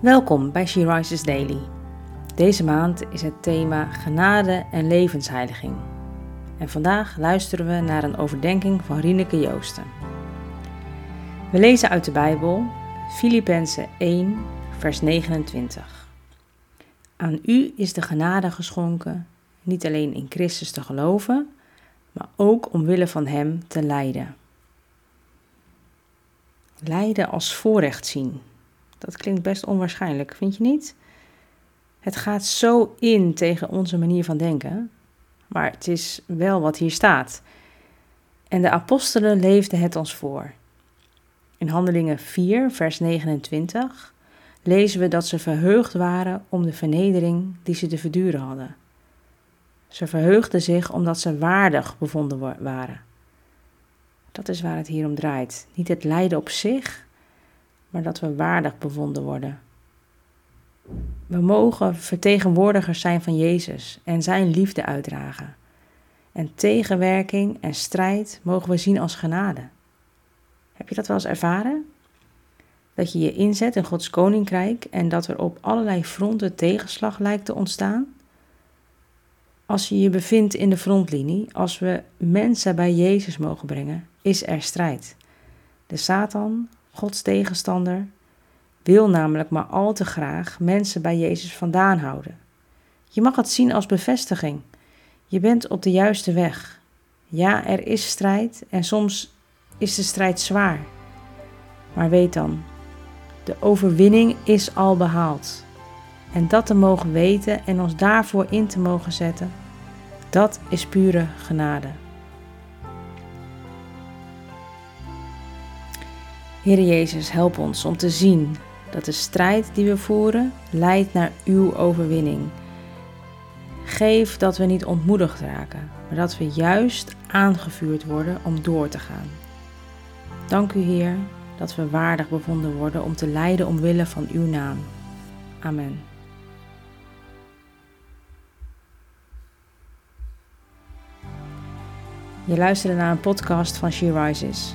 Welkom bij She Rises Daily. Deze maand is het thema genade en levensheiliging. En vandaag luisteren we naar een overdenking van Rieneke Joosten. We lezen uit de Bijbel Filippenzen 1, vers 29. Aan u is de genade geschonken, niet alleen in Christus te geloven, maar ook omwille van Hem te lijden. Lijden als voorrecht zien. Dat klinkt best onwaarschijnlijk, vind je niet? Het gaat zo in tegen onze manier van denken, maar het is wel wat hier staat. En de apostelen leefden het ons voor. In Handelingen 4, vers 29 lezen we dat ze verheugd waren om de vernedering die ze te verduren hadden. Ze verheugden zich omdat ze waardig bevonden waren. Dat is waar het hier om draait. Niet het lijden op zich, maar dat we waardig bevonden worden. We mogen vertegenwoordigers zijn van Jezus en Zijn liefde uitdragen. En tegenwerking en strijd mogen we zien als genade. Heb je dat wel eens ervaren? Dat je je inzet in Gods koninkrijk en dat er op allerlei fronten tegenslag lijkt te ontstaan? Als je je bevindt in de frontlinie, als we mensen bij Jezus mogen brengen, is er strijd. De Satan Gods tegenstander, wil namelijk maar al te graag mensen bij Jezus vandaan houden. Je mag het zien als bevestiging. Je bent op de juiste weg. Ja, er is strijd en soms is de strijd zwaar. Maar weet dan, de overwinning is al behaald. En dat te mogen weten en ons daarvoor in te mogen zetten, dat is pure genade. Heer Jezus, help ons om te zien dat de strijd die we voeren leidt naar uw overwinning. Geef dat we niet ontmoedigd raken, maar dat we juist aangevuurd worden om door te gaan. Dank u Heer dat we waardig bevonden worden om te lijden omwille van uw naam. Amen. Je luisterde naar een podcast van She Rises.